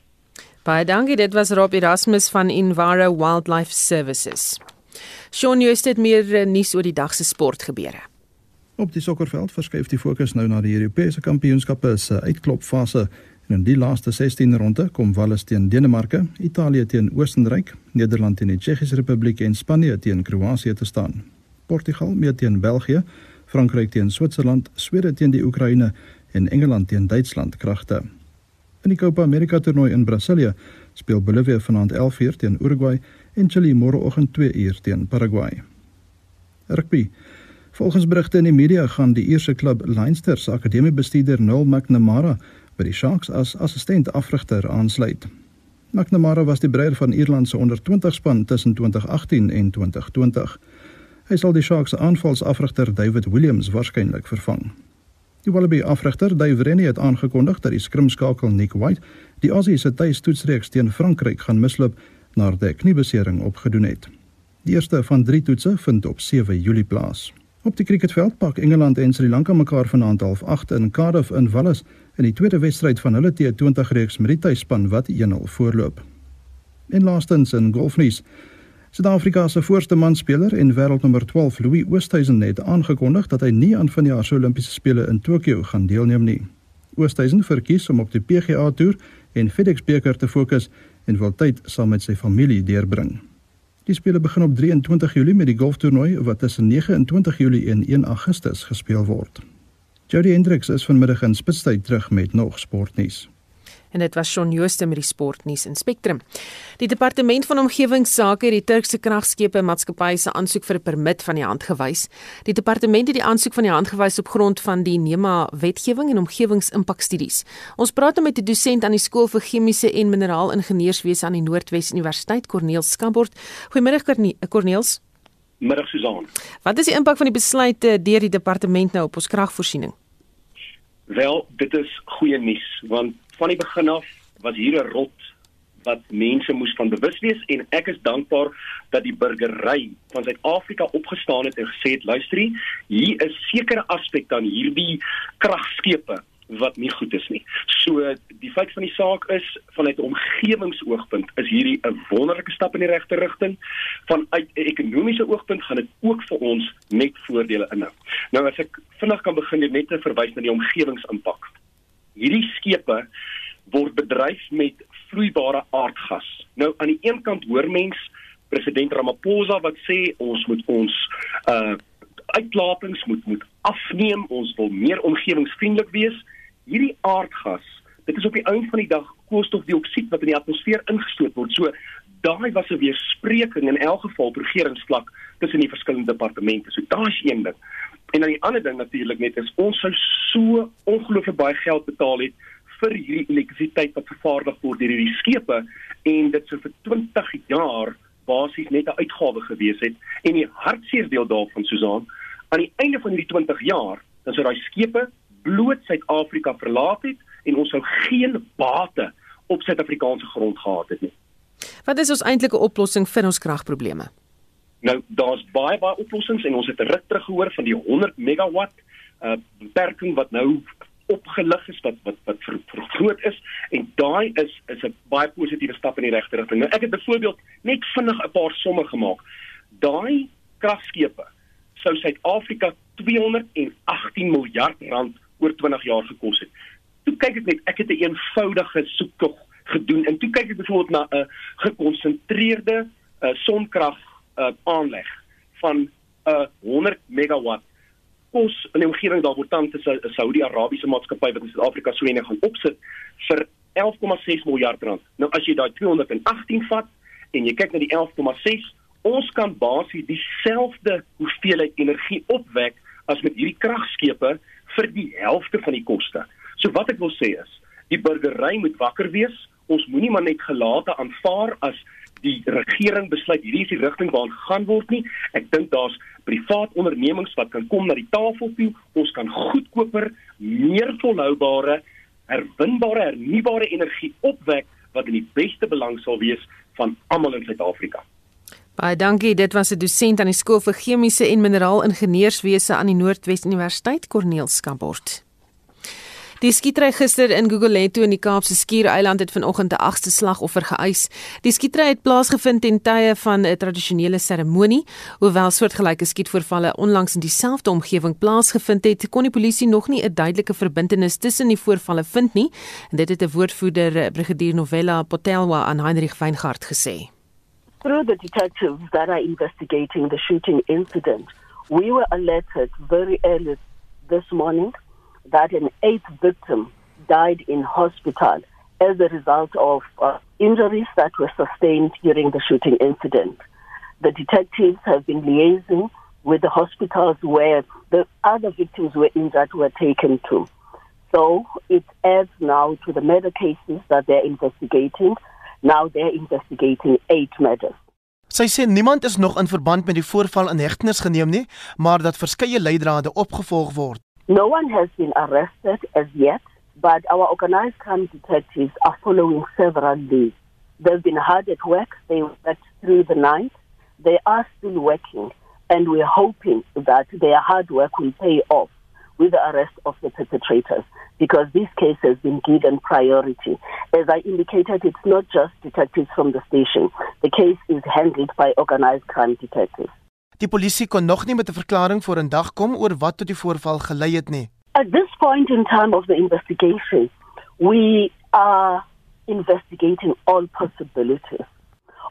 Baie dankie. Dit was Rob Erasmus van Enviro Wildlife Services. Shaun Joost het meer nuus oor die dag se sportgebeure. Op die sokkerveld verskuif die fokus nou na die Europese kampioenskappe se uitklopfase. En in die laaste 16 ronde kom Wales teen Denemarke, Italië teen Oostenryk, Nederland teen die Tsjechiese Republiek en Spanje teen Kroasie te staan. Portugal meet teen België, Frankryk teen Switserland, Swede teen die Oekraïne en Engeland teen Duitsland kragte. In die Copa America toernooi in Brasilië speel Bolivia vanaand 11:00 teen Uruguay en Chili môreoggend 2:00 teen Paraguay. Rugby. Volgens berigte in die media gaan die Ierse klub Leinster se akademiebestuurder Noel McNamara by die Sharks as assistent afrigter aansluit. McNamara was die breier van Ierland se onder 20 span tussen 2018 en 2020. Hy sal die Sharks se aanvalsafrigter David Williams waarskynlik vervang. Die Wallaby afrigter Dave Rennie het aangekondig dat die skrimskakel Nick White die Aussie se tuistoetsreeks teen Frankryk gaan misloop nadat hy kniebesering opgedoen het. Die eerste van 3 toetse vind op 7 Julie plaas. Op die cricketveld pak Engeland en Sri Lanka mekaar vanaand half 8 in Cardiff in Wallis in die tweede wedstryd van hulle T20 reeks met die tuisspan wat 1-0 voorloop. En laastens in golfnuus. Suid-Afrika se voorste manspeler en wêreldnommer 12 Louis Oosthuizen het aangekondig dat hy nie aan vanjaar se Olimpiese spele in Tokio gaan deelneem nie. Oosthuizen verkies om op die PGA Tour en FedEx beker te fokus en wil tyd saam met sy familie deurbring. Die spele begin op 23 Julie met die golftoernooi wat tussen 29 Julie en 1 Augustus gespeel word. Jody Hendricks is vanmiddag in Spitstyd terug met nog sportnuus. En dit was Shaun Jooste met die sportnuus in Spectrum. Die departement van omgewingsake het die Turkse kragskepe maatskappy se aansoek vir 'n permit van die hand gewys. Die departement het die aansoek van die hand gewys op grond van die NEMA wetgewing en omgewingsimpakstudies. Ons praat nou met 'n dosent aan die skool vir chemiese en mineraalingenieurswese aan die Noordwes Universiteit, Corneel Skabort. Goeiemiddag Corneels. Middag Susan. Wat is die impak van die besluit deur die departement nou op ons kragvoorsiening? Wel, dit is goeie nuus want van die begin af was hier 'n rot wat mense moes van bewus wees en ek is dankbaar dat die burgery van Suid-Afrika opgestaan het en gesê het luister hier is sekere aspekte aan hierdie kragskepe wat nie goed is nie. So die feit van die saak is vanuit 'n omgewingsoogpunt is hierdie 'n wonderlike stap in die regte rigting. Vanuit 'n ekonomiese oogpunt gaan dit ook vir ons net voordele inhou. Nou as ek vinnig kan begin net te verwys na die omgewingsimpak. Hierdie skepe word bedryf met vloeibare aardgas. Nou aan die een kant hoor mens president Ramaphosa wat sê ons moet ons uh uitlatings moet moet afneem, ons wil meer omgewingsvriendelik wees hierdie aardgas, dit is op die einde van die dag koolstofdioksied wat in die atmosfeer ingestoot word. So daai was 'n weerspreking in elk geval regeringsvlak tussen die verskillende departemente. So daar's een ding. En dan die ander ding natuurlik net is ons sou so ongelooflik baie geld betaal het vir hierdie elektrisiteit wat vervaardig word deur hierdie skepe en dit sou vir 20 jaar basies net 'n uitgawe gewees het en die hartseer deel daarvan Susan aan die einde van hierdie 20 jaar dan sou daai skepe bloot Suid-Afrika verlaat het en ons sou geen bate op Suid-Afrikaanse grond gehad het nie. Wat is ons eintlike oplossing vir ons kragprobleme? Nou daar's baie baie oplossings en ons het ruk terug gehoor van die 100 megawatt uh beperking wat nou opgelig is wat wat wat vergroot is en daai is is 'n baie positiewe stap in die regte rigting. Nou ek het byvoorbeeld net vinnig 'n paar somme gemaak. Daai kragskepe sou Suid-Afrika 218 miljard rand oor 20 jaar gekos het. Toe kyk ek net, ek het 'n een eenvoudige soektog gedoen en toe kyk ek byvoorbeeld na 'n gekonsentreerde uh, sonkrag uh, aanleg van 'n uh, 100 megawatt kos in die omgewing daar word tans 'n Saudi-Arabiese maatskappy wat in Suid-Afrika so enig gaan opsit vir 11,6 miljard rand. Nou as jy daai 218 vat en jy kyk na die 11,6, ons kan basies dieselfde hoeveelheid energie opwek as met hierdie kragskepe vir die helfte van die koste. So wat ek wil sê is, die burgery moet wakker wees. Ons moenie maar net gelate aanvaar as die regering besluit hierdie is die rigting waarna gaan word nie. Ek dink daar's privaat ondernemings wat kan kom na die tafel toe. Ons kan goedkoper, meer volhoubare, herwinbare, hernubare energie opwek wat in die beste belang sal wees van almal in Suid-Afrika. Baie dankie. Dit was 'n dosent aan die skool vir chemiese en mineraalingenieurswese aan die Noordwes Universiteit, Corneel Skabort. Die skietery gister in Gugulethu in die Kaapse Skiereiland het vanoggend 'n agste slagoffer geëis. Die skietery het plaasgevind ten tye van 'n tradisionele seremonie, hoewel soortgelyke skietvoorvalle onlangs in dieselfde omgewing plaasgevind het, kon die polisie nog nie 'n duidelike verbintenis tussen die voorvalle vind nie, en dit het 'n woordvoerder, Brigadier Novella Potelwa aan Heinrich Weingart gesê. Through the detectives that are investigating the shooting incident, we were alerted very early this morning that an eighth victim died in hospital as a result of uh, injuries that were sustained during the shooting incident. The detectives have been liaising with the hospitals where the other victims were injured were taken to. So it adds now to the murder cases that they're investigating. Now they're investigating eight murders. Sy sê niemand is nog in verband met die voorval in hegtenis geneem nie, maar dat verskeie leidrade opgevolg word. No one has been arrested as yet, but our organized crime detectives are following several leads. They've been hard at work. They worked through the night. They are still working, and we're hoping that their hard work will pay off with the arrest of the perpetrators because this case has been given priority. As I indicated, it's not just detectives from the station. The case is handled by organized crime detectives. Die polisie kon nog nie met 'n verklaring voor in dag kom oor wat tot die voorval gelei het nie. At this point in time of the investigation, we are investigating all possibilities.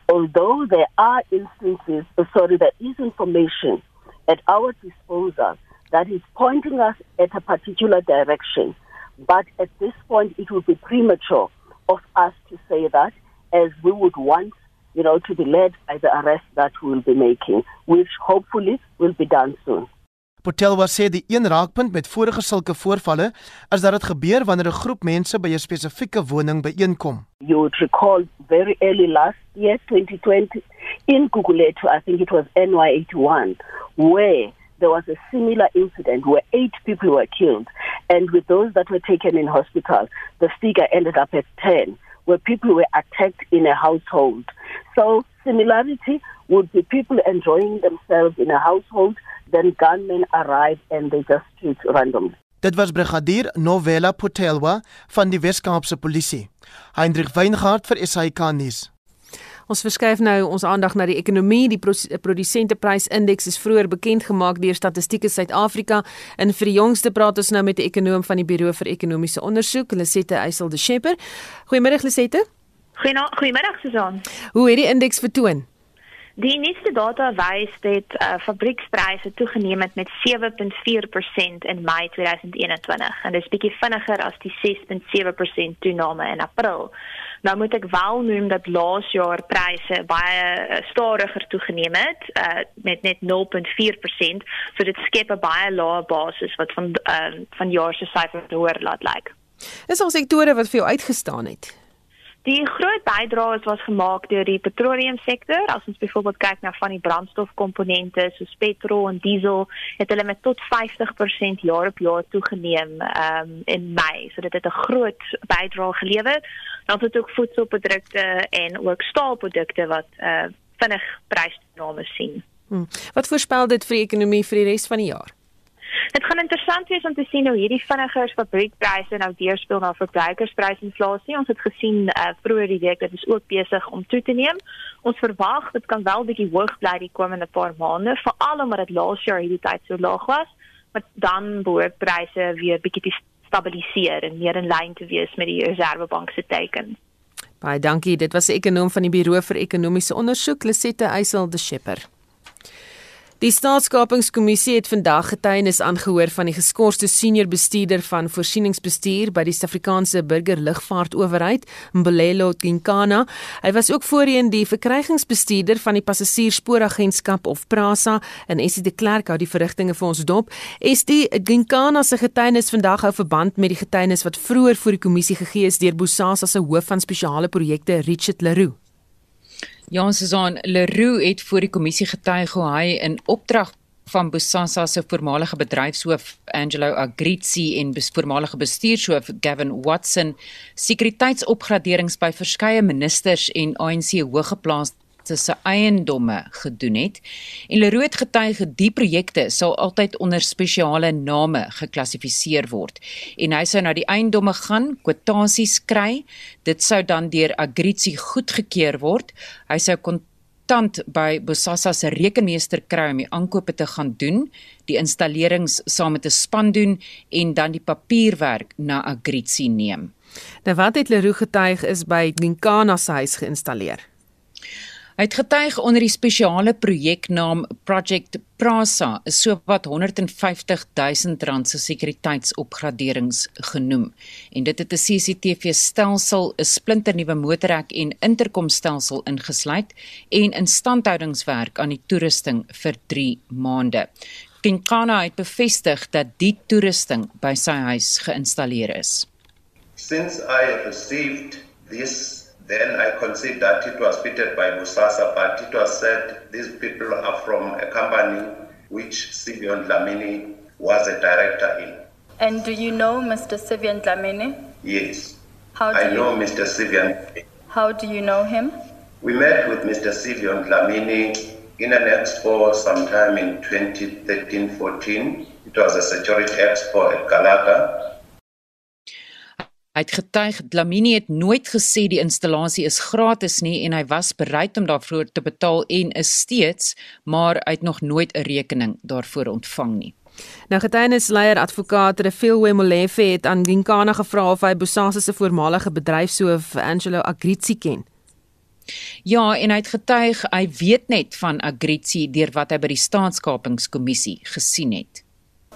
Although there are instances, uh, sorry, there is information at our disposal that is pointing us at a particular direction, but at this point it would be premature of us to say that as we would want you know, to be led by the arrest that we will be making, which hopefully will be done soon. Potelwa sê die een raakpunt met vorige sulke voorvalle is dat dit gebeur wanneer 'n groep mense by 'n spesifieke woning byeenkom. You would recall very early last year 2020 in Gugulethu, I think it was NY81, where there was a similar incident where eight people were killed and with those that were taken in hospital, the figure ended up at 10 where people were attacked in a household. So similarity would be people enjoying themselves in a household, then gunmen arrive and they just shoot randomly. Dit was brigadier Novella Potelwa van die Wes-Kaapse Polisie. Hendrik Weingart vir SAK nuus. Ons verskuif nou ons aandag na die ekonomie. Die produsenteprysindeks is vroeër bekend gemaak deur Statistiek Suid-Afrika en vir die jongste praat ons nou met 'n ekonoom van die Buro vir Ekonomiese Onderzoek, Lisette Eysel de Schepper. Goeiemôre Lisette. Goeiemôre Susan. Hoe het die indeks vertoon? Die nuutste data wys dat uh, fabriekspryse toegeneem het met 7.4% in Mei 2021 en dit is bietjie vinniger as die 6.7% toename in April. Nou moet ek wel noem dat laas jaar pryse baie uh, stadiger toegeneem het uh, met net 0.4%, so dit skep 'n baie lae basis wat van uh, van jaar se syfers hoër laat lyk. Is al sektore wat vir jou uitgestaan het? Die groot bydraes was gemaak deur die petroleumsektor. As ons byvoorbeeld kyk na van die brandstofkomponente soos petrol en diesel, het hulle met tot 50% jaar op jaar toegeneem um, in Mei. So dit het 'n groot bydrae gelewer. Dan het ook voedselprodukte en ook staalprodukte wat uh, vinnig prystoename sien. Hmm. Wat voorspel dit vir die ekonomie vir die res van die jaar? Dit gaan interessant wees om te sien hoe hierdie vinniger fabriekpryse nou deurspeel na verbruikersprysinflasie. Ons het gesien uh, vroeër die week dat dit ook besig om toe te neem. Ons verwag dit kan wel bietjie hoog bly die komende paar maande, veral omdat dit laas jaar hierdie tyd so laag was, maar dan behoort pryse weer bietjie te stabiliseer en meer in lyn te wees met die Reserwebank se teiken. Baie dankie. Dit was 'n ekonom van die Buro vir Ekonomiese Ondersoek, Lisette Eysel de Schepper. Die Staatskapingskommissie het vandag getuienis aangehoor van die geskorste senior bestuurder van voorsieningsbestuur by die Suid-Afrikaanse Burgerlugvaartowerheid, Mbolelo Kinkana. Hy was ook voorheen die verkrygingsbestuurder van die Passasierspooragentskap of PRASA en Essie de Klerk hou die verrigtinge vir ons dop. Is die Kinkana se getuienis vandag hou verband met die getuienis wat vroeër voor die kommissie gegee is deur Bosasa se hoof van spesiale projekte Richard Leroux? Jan Suzan Leroux het voor die kommissie getuig hoe hy in opdrag van Bosasa se voormalige bedryfshoof Angelo Agrizzi en voormalige bestuurshoof Gavin Watson sekuriteitsopgraderings by verskeie ministers en ANC hoëgeplaaste se eiendomme gedoen het. En Leroux het getuig die projekte sal altyd onder spesiale name geklassifiseer word. En hy sou na die eiendomme gaan, kwotasies kry. Dit sou dan deur Agrizi goedgekeur word. Hy sou kontant by Bosasa se rekenmeester kry om die aankope te gaan doen, die installerings saam met 'n span doen en dan die papierwerk na Agrizi neem. Nou wat het Leroux getuig is by Ginkana se huis geïnstalleer? Hy het getuig onder die spesiale projeknaam Project Prasa is so wat 150 000 rand se sekuriteitsopgraderings genoem en dit het 'n CCTV stelsel, 'n splinternuwe motorhek en interkomstelsel ingesluit en instandhoudingswerk aan die toerusting vir 3 maande. Kinkana het bevestig dat die toerusting by sy huis geïnstalleer is. Since I received this Then I considered that it was fitted by Musasa, but it was said these people are from a company which Sivion Dlamini was a director in. And do you know Mr. Sivion Dlamini? Yes. How do I you know Mr. Sivion. How do you know him? We met with Mr. Sivion Dlamini in an expo sometime in 2013-14. It was a security expo at Galaga. Hy het getuig Dlamini het nooit gesê die installasie is gratis nie en hy was bereid om daarvoor te betaal en is steeds, maar hy het nog nooit 'n rekening daarvoor ontvang nie. Nou getuienisleier advokaat Refilwe Molefe het aan Ginkana gevra of hy Bosasa se voormalige bedryfshoof Angelo Agrizzi ken. Ja, en hy het getuig hy weet net van Agrizzi deur wat hy by die staatskapingskommissie gesien het.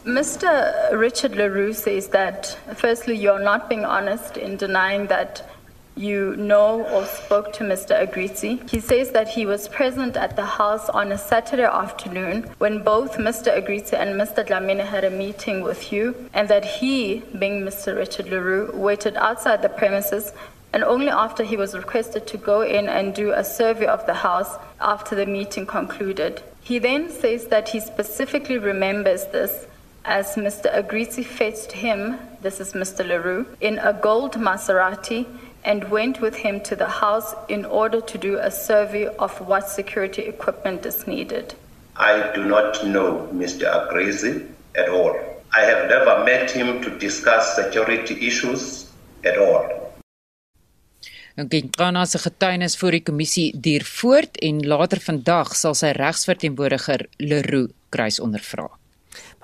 Mr. Richard LaRue says that, firstly, you're not being honest in denying that you know or spoke to Mr. Agrizi. He says that he was present at the house on a Saturday afternoon when both Mr. Agrizi and Mr. Dlamini had a meeting with you, and that he, being Mr. Richard LaRue, waited outside the premises and only after he was requested to go in and do a survey of the house after the meeting concluded. He then says that he specifically remembers this as Mr. Agrizi fetched him, this is Mr. LaRue, in a gold Maserati and went with him to the house in order to do a survey of what security equipment is needed. I do not know Mr. Agrizi at all. I have never met him to discuss security issues at all. Ginkana se getuienis voor die kommissie duur voort en later vandag sal sy regsverteenwoordiger Leroux kruis ondervra.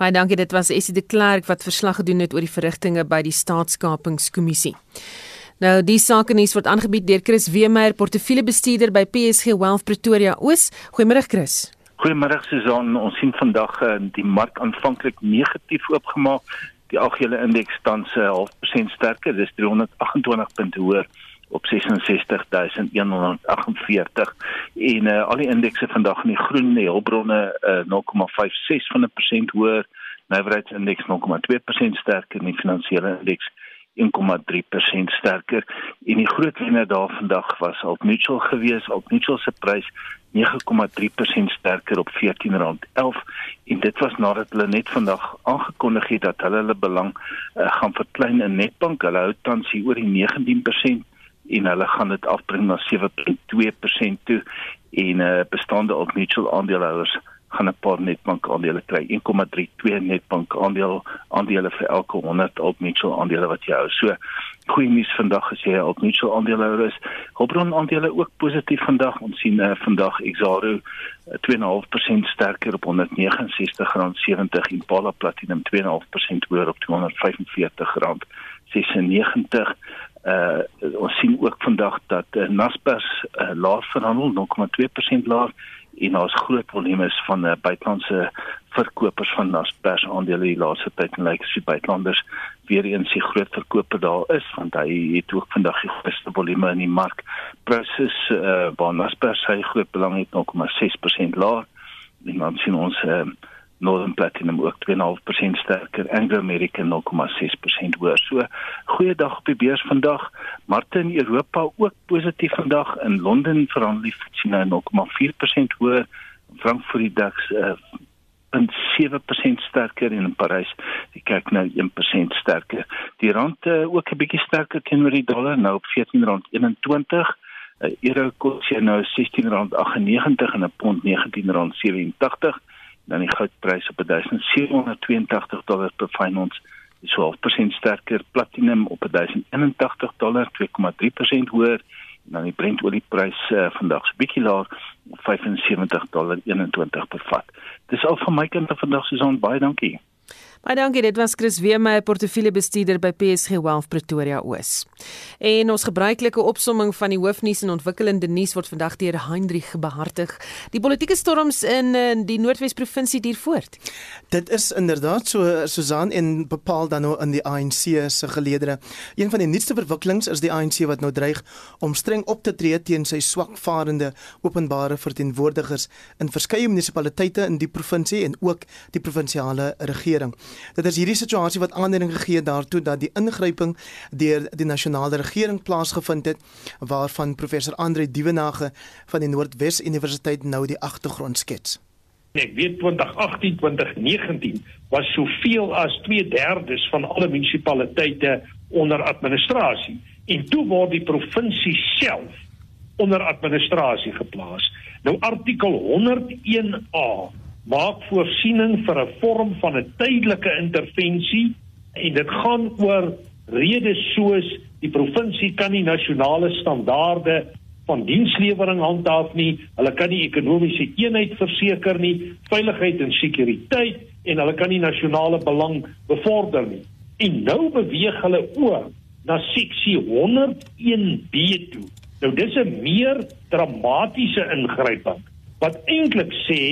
Baie dankie, dit was Essie de Klerk wat verslag gedoen het oor die verrigtinge by die Staatskapingskommissie. Nou, die sake nuus word aangebied deur Chris Weemeyer, portefeuljebestuurder by PSG Wealth Pretoria Oos. Goeiemôre Chris. Goeiemôre Susan. Ons sien vandag uh, die mark aanvanklik negatief oopgemaak. Die algehele indeks staan se uh, 0.5% sterker, dis 328 punte hoër op 66148 en uh, al die indekse vandag in die groen die hulpbronne uh, 0,56 van 'n persent hoër nywerheidsindeks 0,2% sterker en die finansiële indeks 1,3% sterker en die groot wenner daar vandag was Old Mutual gewees. Old Mutual se prys 9,3% sterker op R14.11 en dit was nadat hulle net vandag aangekondig het dat hulle hulle belang uh, gaan verklein in Netbank. Hulle hou tans hier oor die 19% en hulle gaan dit afbring na 7.2% toe en uh, bestaande Old Mutual aandeelhouers gaan 'n paar netbank aandele kry 1,32 netbank aandeel aandele vir elke 100 Old Mutual aandele wat jy hou. So goeie nuus vandag as jy 'n Old Mutual aandeelhouer is. Hulbron aandele ook positief vandag. Ons sien uh, vandag Exaro uh, 2.5% sterker op R169.70 en Pala Platinum 2.5% hoër op R245.96. Uh ons sien ook vandag dat uh, Naspers uh, laag verhandel 0,2% laag en daar's groot volumes van uh, buitelandse verkopers van Naspers aandele die laaste tyd en lyk asof buitelanders weer eens die groot verkoper daar is want hy het ook vandag die grootste volume in die mark. Proses uh, waar Naspers sy groot belang het 0,6% laag. En dan sien ons uh, Northern Platinum ook 2.5% sterker, Anglo American 0.6% hoër. So goeiedag op die beurs vandag. Markte in Europa ook positief vandag. In Londen verhandel die FTSE nou 0.4% hoër. Frankfurt die DAX uh, en 7% sterker en in Parys die kyk nou 1% sterker. Die rand uh, ook 'n bietjie sterker teenoor die dollar nou op R14.21. 'n uh, Euro kos jy nou R16.98 en 'n pond R19.87 dan die goudprys op 1782 dollar per fyn ons is 12% sterker platinum op 1081 dollar 2,3% hoër en dan die Brent olieprys uh, vandag so bietjie laer op 75 dollar 21 per vat. Dis al van my kant af vandag Susan baie dankie. Baie dankie, dit was Chris Weemeyer, portefeuljebestuurder by PSG Wealth Pretoria Oos. En ons gebruikelike opsomming van die hoofnuus en ontwikkelende nuus word vandag deur Hendrik behartig. Die politieke storms in, in die Noordwes provinsie duur voort. Dit is inderdaad so Susan en bepaal dan nou in die ANC se geleedere. Een van die nuutste verwikkelings is die ANC wat nou dreig om streng op te tree teen sy swakvarende openbare verteenwoordigers in verskeie munisipaliteite in die provinsie en ook die provinsiale regering. Dit is hierdie situasie wat aanleiding gegee het daartoe dat die ingryping deur die nasionale regering plaasgevind het waarvan professor Andre Dievenage van die Noordwes Universiteit nou die agtergrond skets. Ek weet 2018 2019 was soveel as 2/3 van alle munisipaliteite onder administrasie en toe word die provinsie self onder administrasie geplaas. Nou artikel 101A maak voorsiening vir 'n vorm van 'n tydelike intervensie en dit gaan oor redes soos die provinsie kan nie nasionale standaarde van dienslewering handhaaf nie, hulle kan nie ekonomiese eenheid verseker nie, veiligheid en sekuriteit en hulle kan nie nasionale belang bevorder nie. En nou beweeg hulle oor na seksie 101B toe. Nou dis 'n meer dramatiese ingryping wat eintlik sê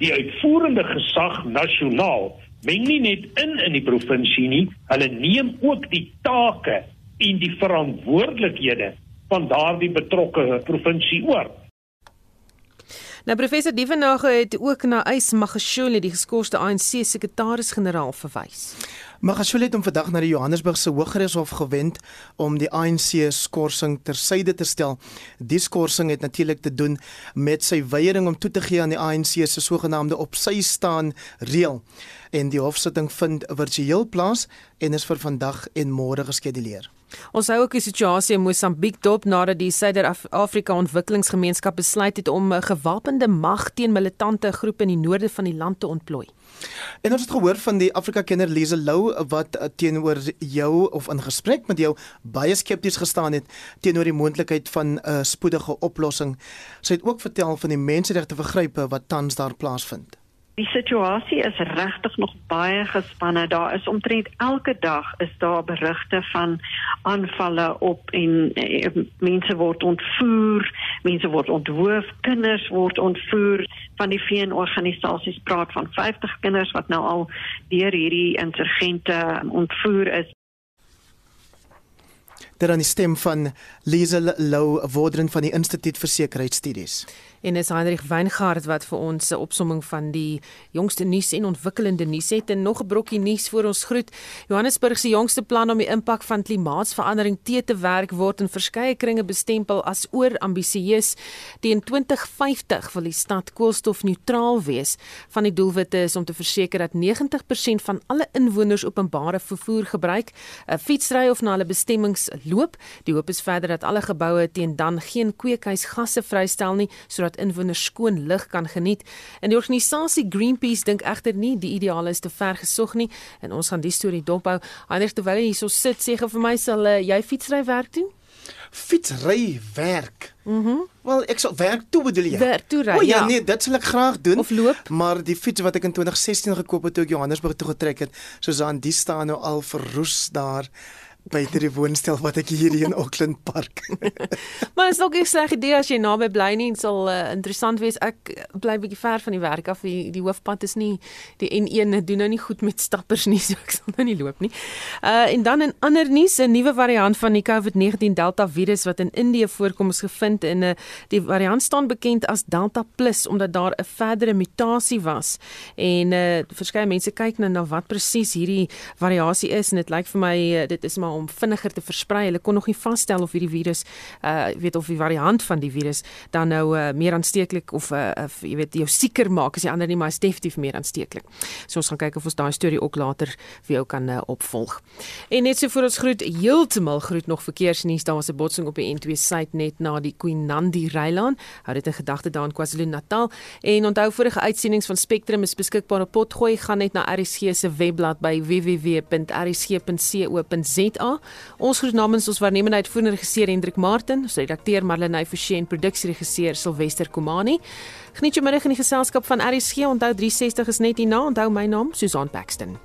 die uitvoerende gesag nasionaal meng nie net in in die provinsie nie, hulle neem ook die take en die verantwoordelikhede van daardie betrokke provinsie oor. Nou professor Dievenage het ook na Ys Magashule die geskorste ANC sekretaris-generaal verwys. Magashule het hom vandag na die Johannesburgse Hooggeregshof gewend om die ANC skorsing tersyde te stel. Die skorsing het natuurlik te doen met sy weiering om toe te gee aan die ANC se sogenaamde op sy staan reël. En die hofsitting vind virtueel plaas en is vir vandag en môre geskeduleer. Ons hou ook die situasie in Mosambiek dop nadat die Suider-Afrika Ontwikkelingsgemeenskap besluit het om 'n gewapende mag teen militante groepe in die noorde van die land te ontplooi. En ons het gehoor van die Afrika kenner Lise Lou wat teenoor jou of in gesprek met jou baie skepties gestaan het teenoor die moontlikheid van 'n uh, spoedige oplossing. Sy het ook vertel van die menseregte vergrype wat tans daar plaasvind. Die situasie is regtig nog baie gespanne. Daar is omtrent elke dag is daar berigte van aanvalle op en eh, mense word ontvoer, mense word onthoof, kinders word ontvoer. Van die VN-organisasies praat van 50 kinders wat nou al deur hierdie insurgente ontvoer is. Daar aan die stem van Liesel Lou, wordering van die Instituut vir Sekuriteitsstudies. En is Heinrich Weingart wat vir ons 'n opsomming van die jongste nuus en ontwikkelende nuus het en nog 'n brokkie nuus vir ons groet. Johannesburg se jongste plan om die impak van klimaatsverandering te te werk word in verskeie kringe bestempel as oorambisieus. Teen 2050 wil die stad koolstofneutraal wees. Van die doelwitte is om te verseker dat 90% van alle inwoners openbare vervoer gebruik, 'n fietsry of na hulle bestemmings loop. Die hoop is verder dat alle geboue teen dan geen kweekhuisgasse vrystel nie sodat sodat inwoners skoon lug kan geniet. En die organisasie Greenpeace dink egter nie die ideale is te ver gesog nie en ons gaan die storie dophou. Anders terwyl jy hierso sit, sê vir my sal uh, jy fietsry werk doen? Fietsry werk. Mhm. Mm Wel, ek sal werk toe bedoel jy? Werk toe ry. O ja, ja, nee, dit sal ek graag doen. Of loop. Maar die fiets wat ek in 2016 gekoop het toe ek Johannesburg toe getrek het, soos aan die staan nou al verroes daar die woonstel wat ek hier in Auckland Park. maar is ook 'n sleg idee as jy naby bly nie, sal uh, interessant wees. Ek bly bietjie ver van die werk af. Die, die hoofpad is nie die N1 doen nou nie goed met stappers nie, so ek sal nou nie loop nie. Uh en dan 'n ander nuus, 'n nuwe variant van die COVID-19 Delta virus wat in Indië voorkom is gevind en 'n uh, die variant staan bekend as Delta Plus omdat daar 'n verdere mutasie was. En uh verskeie mense kyk nou na wat presies hierdie variasie is en dit lyk vir my uh, dit is maar om vinniger te versprei. Hulle kon nog nie vasstel of hierdie virus uh weet of die variant van die virus dan nou uh, meer aansteeklik of uh jy weet jou sieker maak as die ander nie maar is definitief meer aansteeklik. So ons gaan kyk of ons daai storie ook later vir jou kan uh, opvolg. En net so vir ons groet heeltemal groet nog verkeersnuus. Daar was 'n botsing op die N2 suid net na die Queen Nandi Rylaan. Hou dit in gedagte daar in KwaZulu-Natal. En onthou vorige uitsendings van Spectrum is beskikbaar op potgooi gaan net na RSG se webblad by www.rsg.co.za Ons groet namens ons waarnemende uitvoerende regisseur Hendrik Martin, ons redakteur Marlene Forsie en produksieregisseur Silwester Komani. Geniet jou middag in die geselskap van RSG. Onthou 360 is net hierna. Onthou my naam, Susan Paxton.